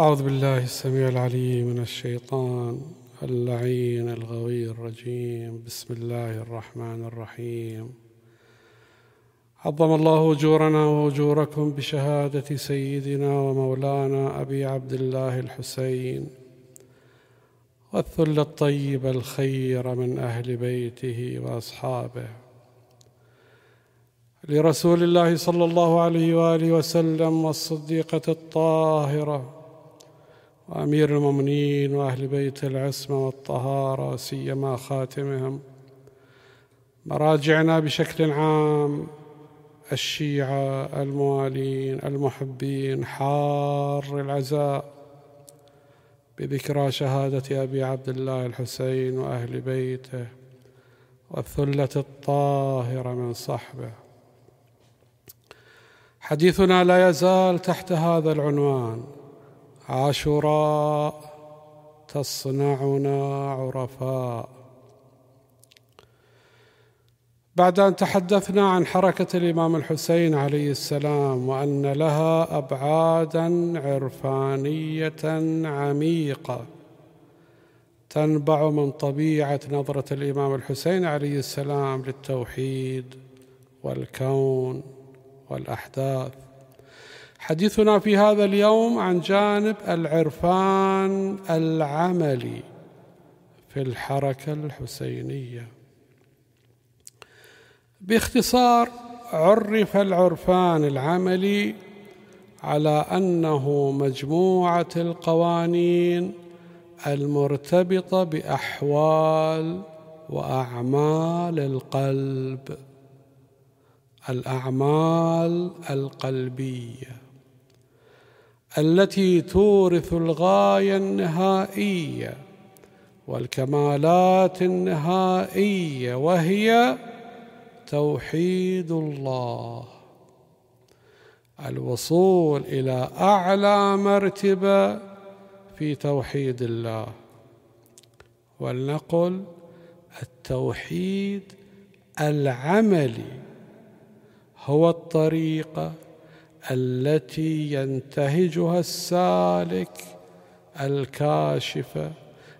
أعوذ بالله السميع العليم من الشيطان اللعين الغوي الرجيم. بسم الله الرحمن الرحيم. عظم الله أجورنا وأجوركم بشهادة سيدنا ومولانا أبي عبد الله الحسين. والثل الطيب الخير من أهل بيته وأصحابه. لرسول الله صلى الله عليه وآله وسلم والصديقة الطاهرة. وأمير المؤمنين وأهل بيت العصمة والطهارة سيما خاتمهم. مراجعنا بشكل عام الشيعة الموالين المحبين حار العزاء. بذكرى شهادة أبي عبد الله الحسين وأهل بيته والثلة الطاهرة من صحبه. حديثنا لا يزال تحت هذا العنوان. عاشوراء تصنعنا عرفاء. بعد أن تحدثنا عن حركة الإمام الحسين عليه السلام وأن لها أبعادا عرفانية عميقة تنبع من طبيعة نظرة الإمام الحسين عليه السلام للتوحيد والكون والأحداث. حديثنا في هذا اليوم عن جانب العرفان العملي في الحركة الحسينية. باختصار عرف العرفان العملي على أنه مجموعة القوانين المرتبطة بأحوال وأعمال القلب الأعمال القلبية. التي تورث الغاية النهائية والكمالات النهائية وهي توحيد الله. الوصول إلى أعلى مرتبة في توحيد الله. ولنقل التوحيد العملي هو الطريقة التي ينتهجها السالك الكاشفه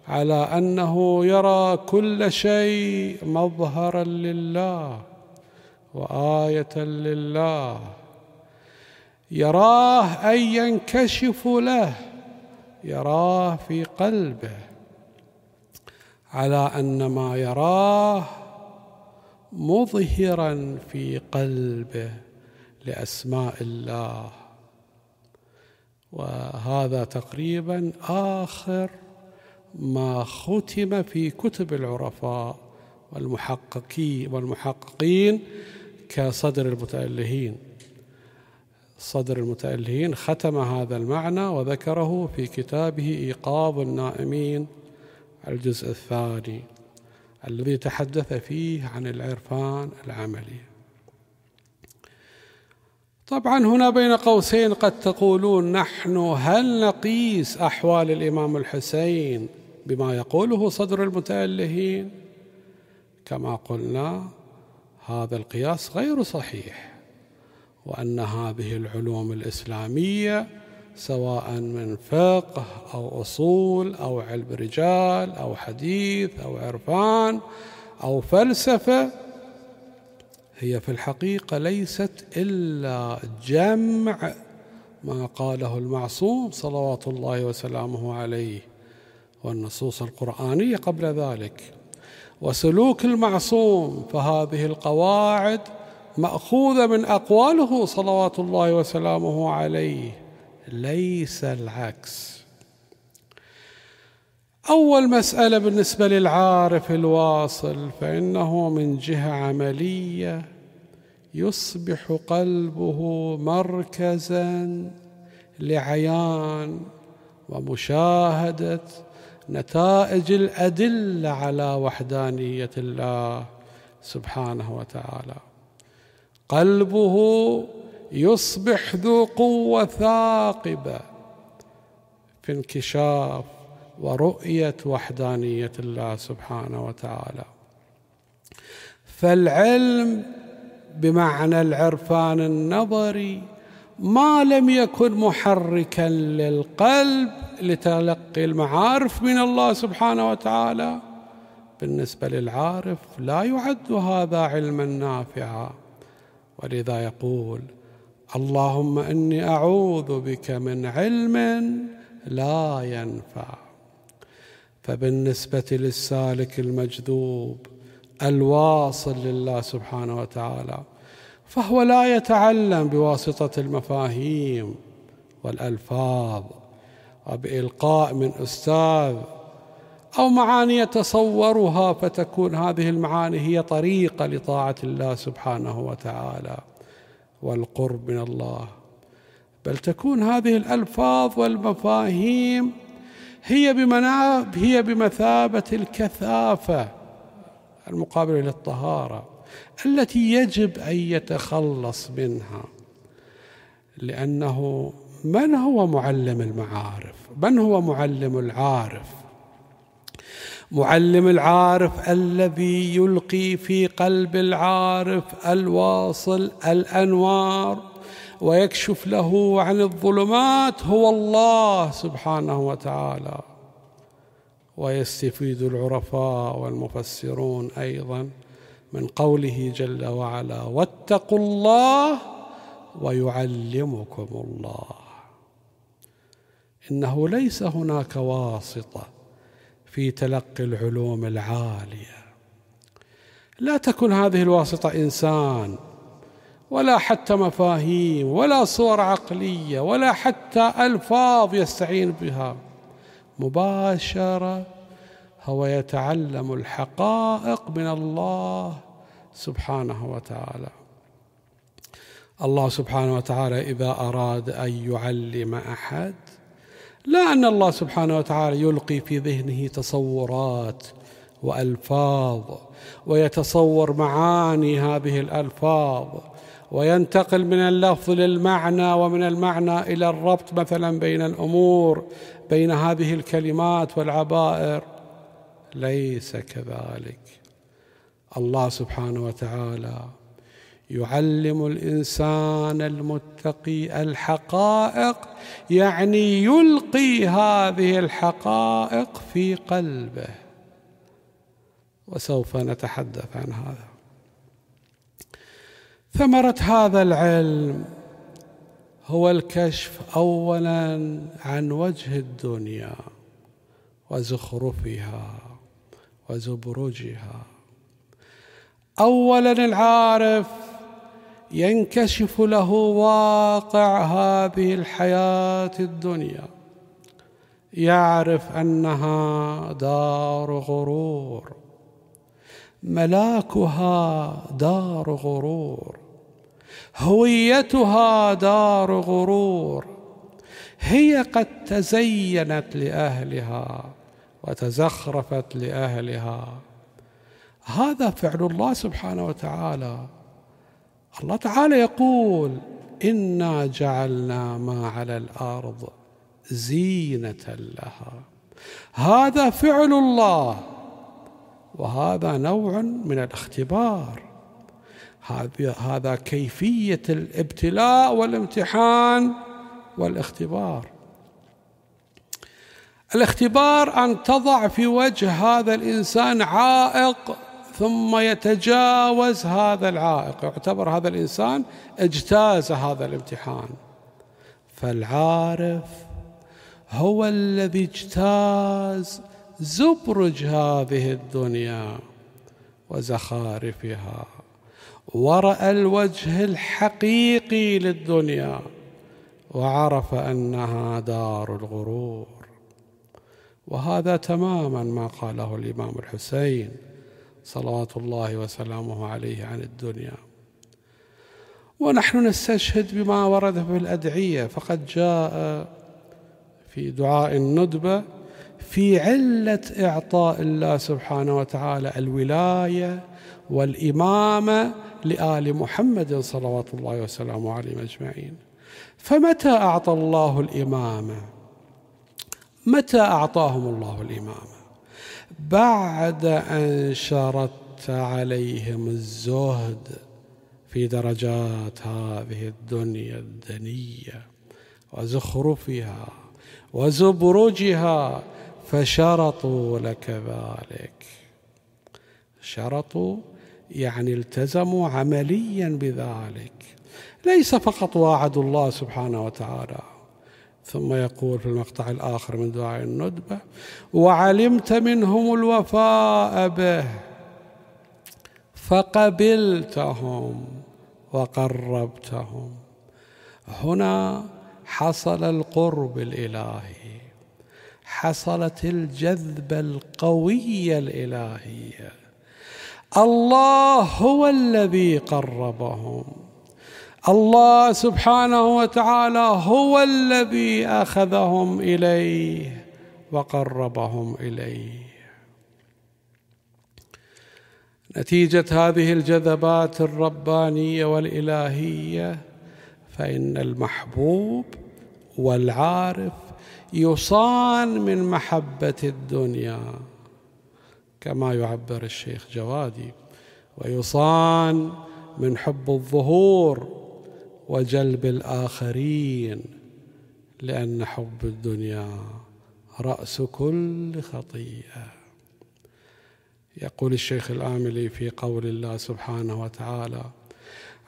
على أنه يرى كل شيء مظهرا لله وآية لله. يراه اي ينكشف له يراه في قلبه على أن ما يراه مظهرا في قلبه. لأسماء الله. وهذا تقريبا آخر ما ختم في كتب العرفاء والمحققين والمحققين كصدر المتألهين. صدر المتألهين ختم هذا المعنى وذكره في كتابه إيقاظ النائمين الجزء الثاني الذي تحدث فيه عن العرفان العملي. طبعا هنا بين قوسين قد تقولون نحن هل نقيس أحوال الإمام الحسين بما يقوله صدر المتألهين؟ كما قلنا هذا القياس غير صحيح وأن هذه العلوم الإسلامية سواء من فقه أو أصول أو علم رجال أو حديث أو عرفان أو فلسفة هي في الحقيقة ليست إلا جمع ما قاله المعصوم صلوات الله وسلامه عليه والنصوص القرآنية قبل ذلك. وسلوك المعصوم فهذه القواعد مأخوذة من أقواله صلوات الله وسلامه عليه. ليس العكس. أول مسألة بالنسبة للعارف الواصل فإنه من جهة عملية يصبح قلبه مركزا لعيان ومشاهدة نتائج الأدلة على وحدانية الله سبحانه وتعالى. قلبه يصبح ذو قوة ثاقبة في انكشاف ورؤية وحدانية الله سبحانه وتعالى. فالعلم بمعنى العرفان النظري ما لم يكن محركا للقلب لتلقي المعارف من الله سبحانه وتعالى. بالنسبة للعارف لا يعد هذا علما نافعا. ولذا يقول اللهم إني أعوذ بك من علم لا ينفع. فبالنسبة للسالك المجذوب الواصل لله سبحانه وتعالى فهو لا يتعلم بواسطة المفاهيم والألفاظ وبإلقاء من أستاذ أو معاني يتصورها فتكون هذه المعاني هي طريقة لطاعة الله سبحانه وتعالى والقرب من الله. بل تكون هذه الألفاظ والمفاهيم هي بمناب هي بمثابة الكثافة المقابله للطهاره التي يجب أن يتخلص منها لأنه من هو معلم المعارف؟ من هو معلم العارف؟ معلم العارف الذي يلقي في قلب العارف الواصل الأنوار ويكشف له عن الظلمات هو الله سبحانه وتعالى. ويستفيد العرفاء والمفسرون أيضا من قوله جل وعلا واتقوا الله ويعلمكم الله. إنه ليس هناك واسطة في تلقي العلوم العالية. لا تكن هذه الواسطة إنسان ولا حتى مفاهيم ولا صور عقلية ولا حتى ألفاظ يستعين بها. مباشرة هو يتعلم الحقائق من الله سبحانه وتعالى. الله سبحانه وتعالى إذا أراد أن يعلم أحد لا أن الله سبحانه وتعالى يلقي في ذهنه تصورات وألفاظ ويتصور معاني هذه الألفاظ. وينتقل من اللفظ للمعنى ومن المعنى إلى الربط مثلا بين الأمور بين هذه الكلمات والعبائر. ليس كذلك. الله سبحانه وتعالى يعلم الإنسان المتقي الحقائق يعني يلقي هذه الحقائق في قلبه. وسوف نتحدث عن هذا. ثمرة هذا العلم هو الكشف اولا عن وجه الدنيا وزخرفها وزبرجها. اولا العارف ينكشف له واقع هذه الحياة الدنيا. يعرف أنها دار غرور ملاكها دار غرور. هويتها دار غرور. هي قد تزينت لأهلها وتزخرفت لأهلها. هذا فعل الله سبحانه وتعالى. الله تعالى يقول إنا جعلنا ما على الأرض زينة لها. هذا فعل الله. وهذا نوع من الاختبار. هذا كيفية الابتلاء والامتحان والاختبار. الاختبار أن تضع في وجه هذا الإنسان عائق ثم يتجاوز هذا العائق. يعتبر هذا الإنسان اجتاز هذا الامتحان. فالعارف هو الذي اجتاز زبرج هذه الدنيا وزخارفها. ورأى الوجه الحقيقي للدنيا وعرف أنها دار الغرور. وهذا تماما ما قاله الإمام الحسين صلوات الله وسلامه عليه عن الدنيا. ونحن نستشهد بما ورد في الأدعية فقد جاء في دعاء الندبة في علة إعطاء الله سبحانه وتعالى الولاية والإمامة لآل محمد صلوات الله وسلامه عليهم أجمعين. فمتى أعطى الله الامامه متى أعطاهم الله الامامه بعد أن شردت عليهم الزهد في درجات هذه الدنيا الدنية وزخرفها وزبرجها فشرطوا لك ذلك. شرطوا يعني التزموا عمليا بذلك. ليس فقط واعدوا الله سبحانه وتعالى. ثم يقول في المقطع الآخر من دعاء الندبة وعلمت منهم الوفاء به فقبلتهم وقربتهم. هنا حصل القرب الإلهي حصلت الجذبة القوية الإلهية الله هو الذي قربهم. الله سبحانه وتعالى هو الذي أخذهم إليه وقربهم إليه. نتيجة هذه الجذبات الربانية والإلهية فإن المحبوب والعارف يصان من محبة الدنيا. كما يعبر الشيخ جوادي ويصان من حب الظهور وجلب الآخرين لأن حب الدنيا رأس كل خطيئة. يقول الشيخ الآملي في قول الله سبحانه وتعالى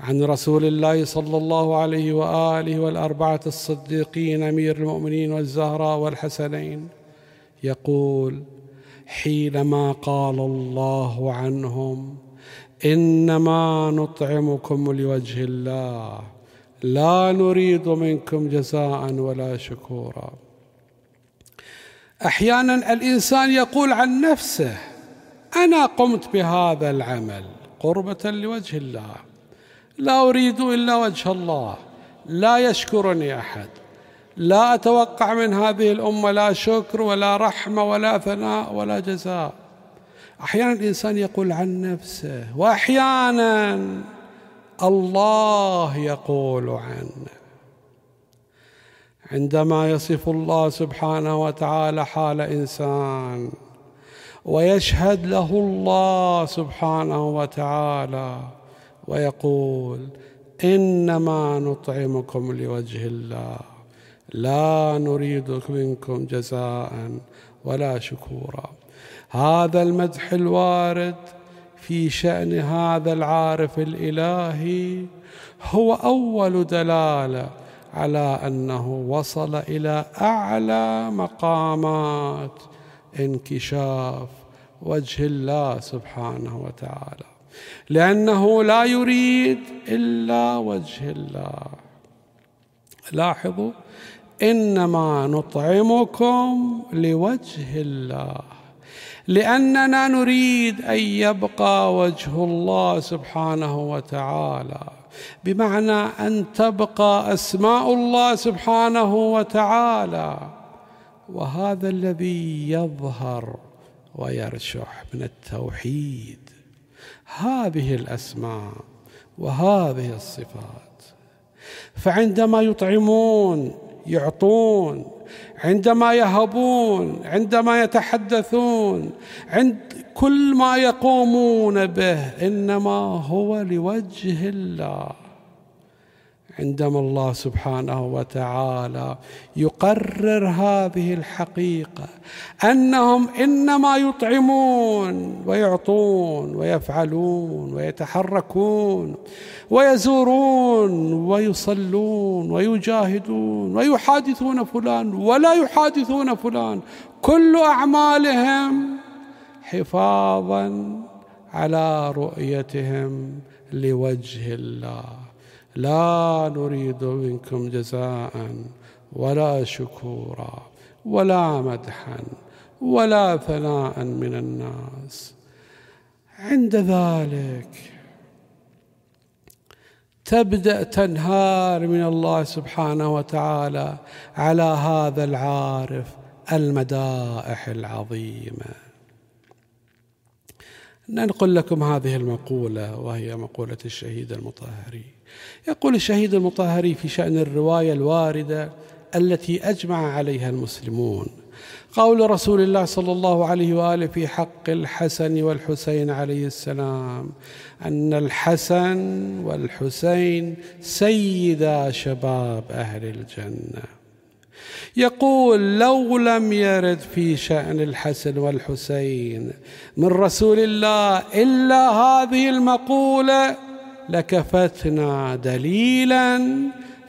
عن رسول الله صلى الله عليه وآله والأربعة الصديقين أمير المؤمنين والزهراء والحسنين يقول حينما قال الله عنهم إنما نطعمكم لوجه الله لا نريد منكم جزاء ولا شكورا. أحيانا الإنسان يقول عن نفسه أنا قمت بهذا العمل قربة لوجه الله لا أريد إلا وجه الله لا يشكرني أحد. لا أتوقع من هذه الأمة لا شكر ولا رحمة ولا ثناء ولا جزاء. أحيانا الإنسان يقول عن نفسه وأحيانا الله يقول عنه. عندما يصف الله سبحانه وتعالى حال إنسان ويشهد له الله سبحانه وتعالى ويقول إنما نطعمكم لوجه الله. لا نريد منكم جزاء ولا شكورا. هذا المدح الوارد في شأن هذا العارف الإلهي هو أول دلالة على أنه وصل إلى أعلى مقامات انكشاف وجه الله سبحانه وتعالى. لأنه لا يريد إلا وجه الله. لاحظوا إنما نطعمكم لوجه الله لأننا نريد أن يبقى وجه الله سبحانه وتعالى بمعنى أن تبقى أسماء الله سبحانه وتعالى وهذا الذي يظهر ويرشح من التوحيد هذه الأسماء وهذه الصفات. فعندما يطعمون يعطون عندما يهبون عندما يتحدثون عند كل ما يقومون به إنما هو لوجه الله. عندما الله سبحانه وتعالى يقرر هذه الحقيقة أنهم إنما يطعمون ويعطون ويفعلون ويتحركون ويزورون ويصلون ويجاهدون ويحادثون فلان ولا يحادثون فلان كل أعمالهم حفاظا على رؤيتهم لوجه الله. لا نريد منكم جزاء ولا شكورا ولا مدحا ولا ثناء من الناس. عند ذلك تبدأ تنهار من الله سبحانه وتعالى على هذا العارف المدائح العظيمة. ننقل لكم هذه المقولة وهي مقولة الشهيد المطهري. يقول الشهيد المطهري في شأن الرواية الواردة التي أجمع عليها المسلمون قول رسول الله صلى الله عليه وآله في حق الحسن والحسين عليه السلام أن الحسن والحسين سيدا شباب أهل الجنة. يقول لو لم يرد في شأن الحسن والحسين من رسول الله إلا هذه المقولة لكفتنا دليلا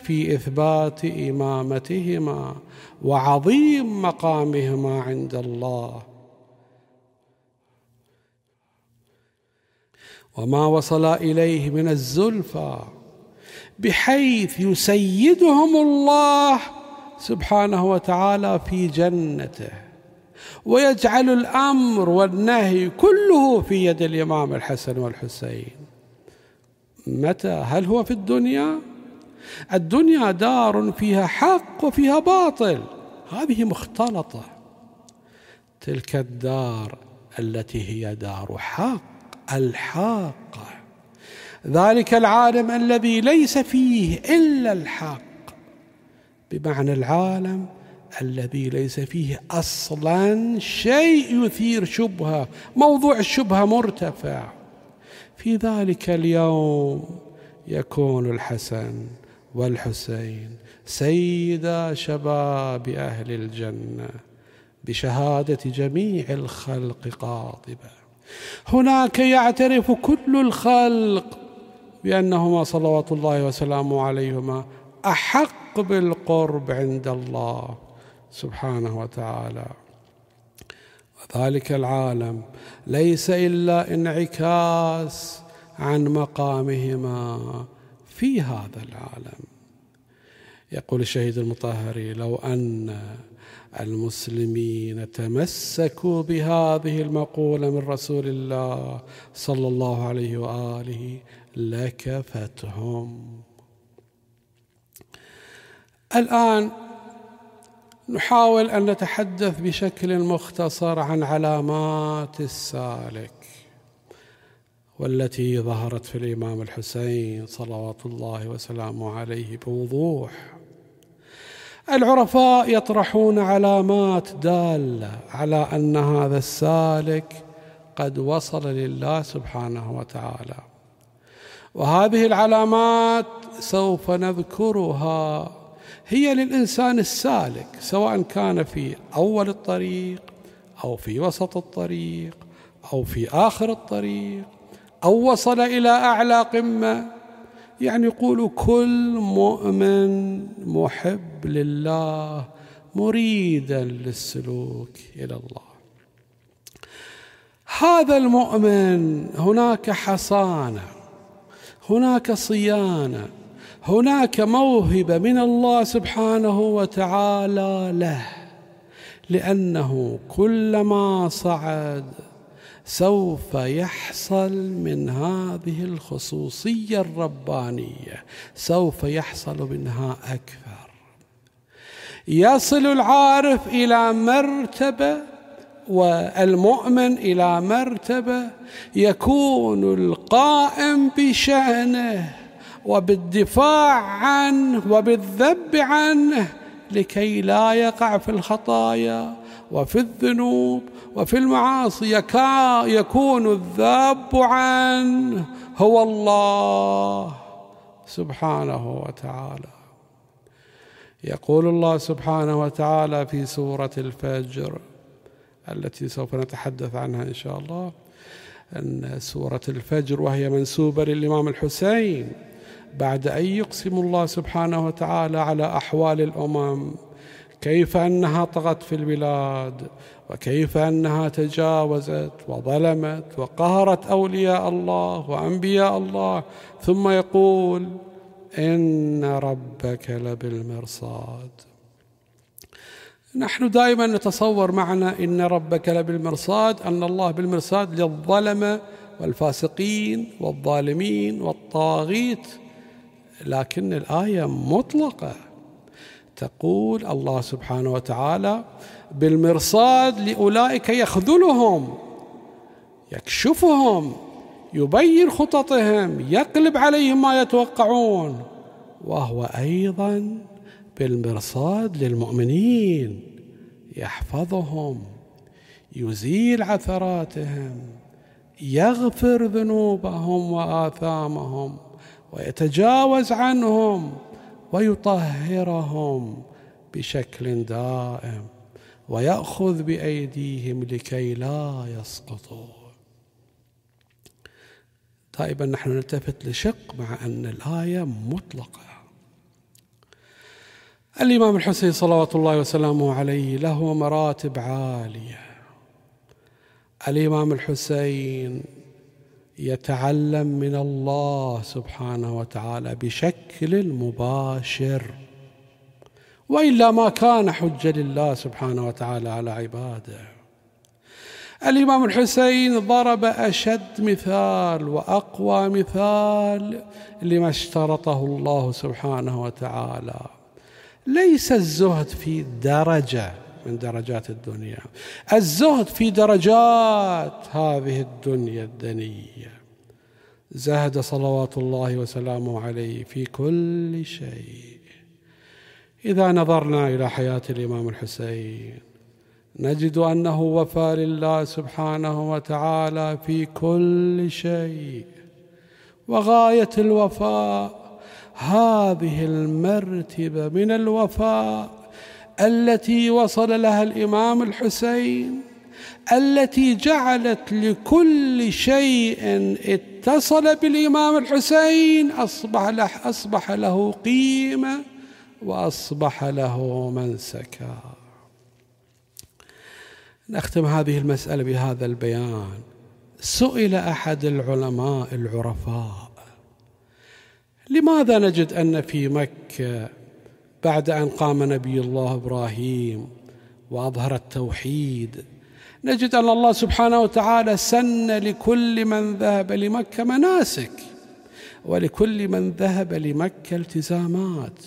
في إثبات إمامتهما وعظيم مقامهما عند الله. وما وصل إليه من الزلفى بحيث يسيدهم الله سبحانه وتعالى في جنته ويجعل الأمر والنهي كله في يد الإمام الحسن والحسين. متى؟ هل هو في الدنيا؟ الدنيا دار فيها حق وفيها باطل. هذه مختلطة. تلك الدار التي هي دار حق الحاقة. ذلك العالم الذي ليس فيه إلا الحق. بمعنى العالم الذي ليس فيه أصلا شيء يثير شبهة. موضوع الشبهة مرتفع. في ذلك اليوم يكون الحسن والحسين سيدا شباب أهل الجنة بشهادة جميع الخلق قاطبة. هناك يعترف كل الخلق بأنهما صلوات الله وسلامه عليهما أحق بالقرب عند الله سبحانه وتعالى. وذلك العالم ليس إلا انعكاس عن مقامهما في هذا العالم. يقول الشهيد المطهري لو أن المسلمين تمسكوا بهذه المقولة من رسول الله صلى الله عليه وآله لكفتهم. الآن نحاول أن نتحدث بشكل مختصر عن علامات السالك والتي ظهرت في الإمام الحسين صلوات الله وسلامه عليه بوضوح. العرفاء يطرحون علامات دالة على أن هذا السالك قد وصل لله سبحانه وتعالى وهذه العلامات سوف نذكرها هي للإنسان السالك سواء كان في أول الطريق أو في وسط الطريق أو في آخر الطريق أو وصل إلى أعلى قمة. يعني يقول كل مؤمن محب لله مريدا للسلوك إلى الله. هذا المؤمن هناك حصانة هناك صيانة هناك موهبة من الله سبحانه وتعالى له لأنه كلما صعد سوف يحصل من هذه الخصوصية الربانية سوف يحصل منها أكثر. يصل العارف إلى مرتبة والمؤمن إلى مرتبة يكون القائم بشأنه. وبالدفاع عنه وبالذب عنه لكي لا يقع في الخطايا وفي الذنوب وفي المعاصي يكون الذاب عنه هو الله سبحانه وتعالى. يقول الله سبحانه وتعالى في سورة الفجر التي سوف نتحدث عنها إن شاء الله أن سورة الفجر وهي منسوبة للإمام الحسين. بعد أن يقسم الله سبحانه وتعالى على أحوال الأمم. كيف أنها طغت في البلاد وكيف أنها تجاوزت وظلمت وقهرت أولياء الله وأنبياء الله. ثم يقول إن ربك لبالمرصاد. نحن دائما نتصور معنا إن ربك لبالمرصاد أن الله بالمرصاد للظلمة والفاسقين والظالمين والطاغيت. لكن الآية مطلقة. تقول الله سبحانه وتعالى بالمرصاد لأولئك يخذلهم يكشفهم يبين خططهم يقلب عليهم ما يتوقعون وهو أيضا بالمرصاد للمؤمنين يحفظهم يزيل عثراتهم يغفر ذنوبهم وآثامهم. ويتجاوز عنهم ويطهرهم بشكل دائم ويأخذ بأيديهم لكي لا يسقطوا. دائما نحن نلتفت لشق مع أن الآية مطلقة. الإمام الحسين صلوات الله وسلامه عليه له مراتب عالية. الإمام الحسين يتعلم من الله سبحانه وتعالى بشكل مباشر وإلا ما كان حجة لله سبحانه وتعالى على عباده. الإمام الحسين ضرب أشد مثال وأقوى مثال لما اشترطه الله سبحانه وتعالى. ليس الزهد في درجة. من درجات الدنيا. الزهد في درجات هذه الدنيا الدنية. زهد صلوات الله وسلامه عليه في كل شيء. إذا نظرنا إلى حياة الإمام الحسين نجد أنه وفى لله سبحانه وتعالى في كل شيء. وغاية الوفاء هذه المرتبة من الوفاء. التي وصل لها الإمام الحسين التي جعلت لكل شيء اتصل بالإمام الحسين أصبح له أصبح له قيمة وأصبح له منسكا نختم هذه المسألة بهذا البيان. سئل أحد العلماء العرفاء لماذا نجد أن في مكة بعد أن قام نبي الله إبراهيم وأظهر التوحيد. نجد أن الله سبحانه وتعالى سن لكل من ذهب لمكة مناسك ولكل من ذهب لمكة التزامات.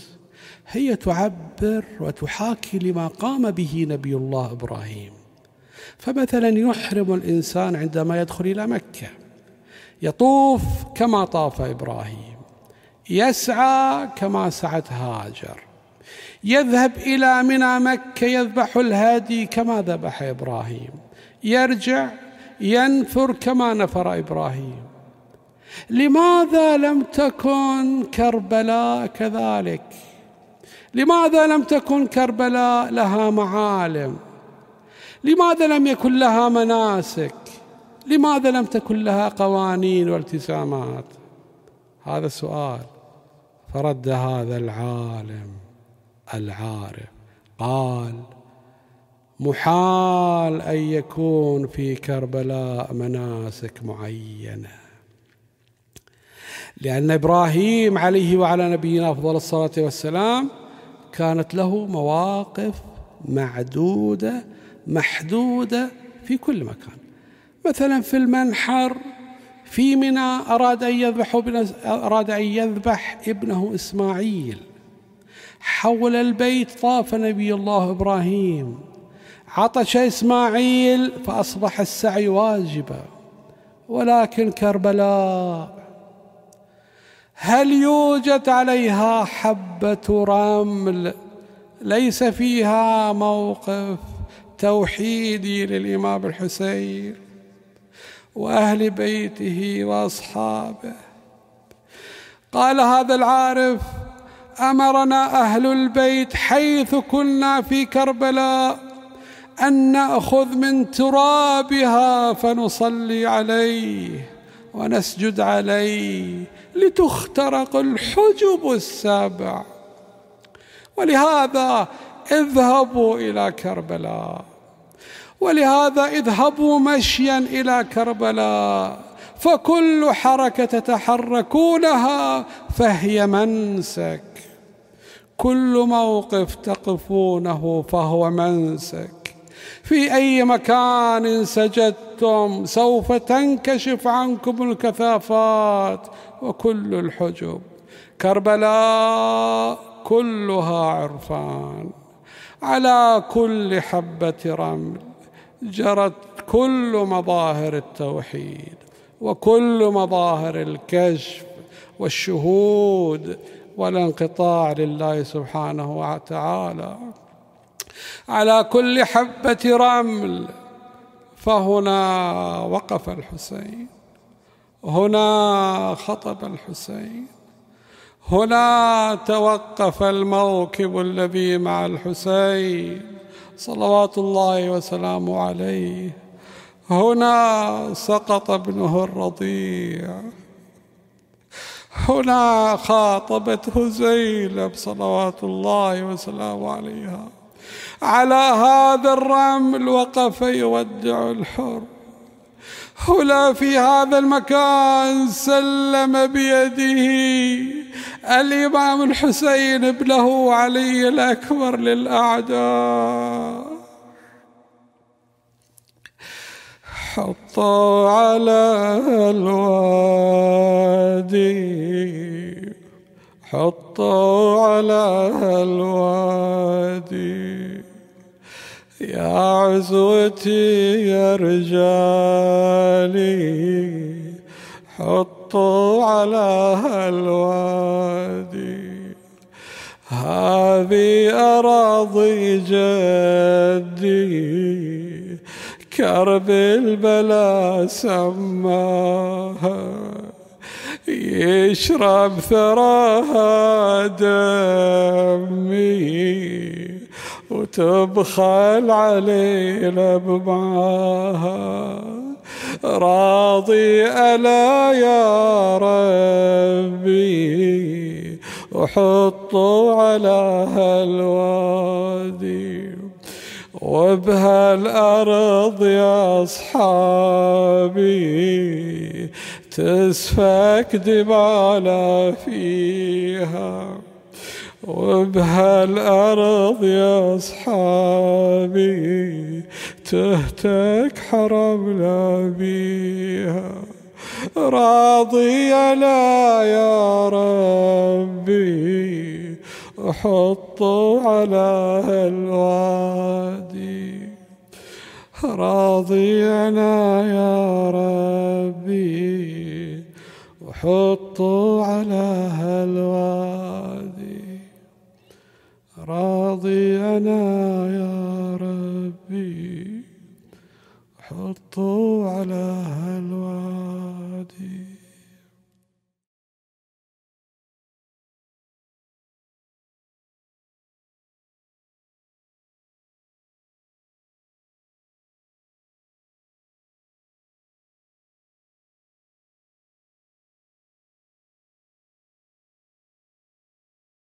هي تعبر وتحاكي لما قام به نبي الله إبراهيم. فمثلا يحرم الإنسان عندما يدخل إلى مكة. يطوف كما طاف إبراهيم. يسعى كما سعت هاجر. يذهب إلى منى مكة يذبح الهادي كما ذبح إبراهيم. يرجع ينفر كما نفر إبراهيم. لماذا لم تكن كربلاء كذلك؟ لماذا لم تكن كربلاء لها معالم؟ لماذا لم يكن لها مناسك؟ لماذا لم تكن لها قوانين والتزامات؟ هذا السؤال فرد هذا العالم. العارف. قال محال أن يكون في كربلاء مناسك معينة. لأن إبراهيم عليه وعلى نبينا أفضل الصلاة والسلام كانت له مواقف معدودة محدودة في كل مكان. مثلا في المنحر في منى أراد أن يذبح أراد أن يذبح ابنه إسماعيل. حول البيت طاف نبي الله إبراهيم. عطش إسماعيل فأصبح السعي واجبا ولكن كربلاء. هل يوجد عليها حبة رمل؟ ليس فيها موقف توحيدي للإمام الحسين وأهل بيته وأصحابه. قال هذا العارف أمرنا أهل البيت حيث كنا في كربلاء أن نأخذ من ترابها فنصلي عليه ونسجد عليه لتخترق الحجب السبع ولهذا اذهبوا إلى كربلاء. ولهذا اذهبوا مشيا إلى كربلاء. فكل حركة تتحركونها فهي منسك. كل موقف تقفونه فهو منسك. في أي مكان سجدتم سوف تنكشف عنكم الكثافات وكل الحجب. كربلاء كلها عرفان. على كل حبة رمل جرت كل مظاهر التوحيد وكل مظاهر الكشف والشهود والانقطاع لله سبحانه وتعالى. على كل حبة رمل فهنا وقف الحسين هنا خطب الحسين هنا توقف الموكب الذي مع الحسين صلوات الله وسلامه عليه. هنا سقط ابنه الرضيع. هنا خاطبته زينب صلوات الله وسلامه عليها. على هذا الرمل وقف يودع الحر. هنا في هذا المكان سلم بيده الإمام الحسين ابنه علي الأكبر للأعداء. حطوا على الوادي. حطوا على الوادي. يا عزوتي يا رجالي حطوا على الوادي. هذه أراضي جدي. كرب البلا سماها يشرب ثراها دمي وتبخل علينا بمعاها. راضي ألا يا ربي وحطوا على هالوادي. وبهالأرض يا أصحابي تسفك دمانا فيها. وبهالأرض يا أصحابي تهتك حرمنا بيها. راضي لا يا ربي وحطوا على الوادي راضي أنا يا ربي. وحطوا على الوادي راضي أنا يا ربي. حطوا على هالوادي.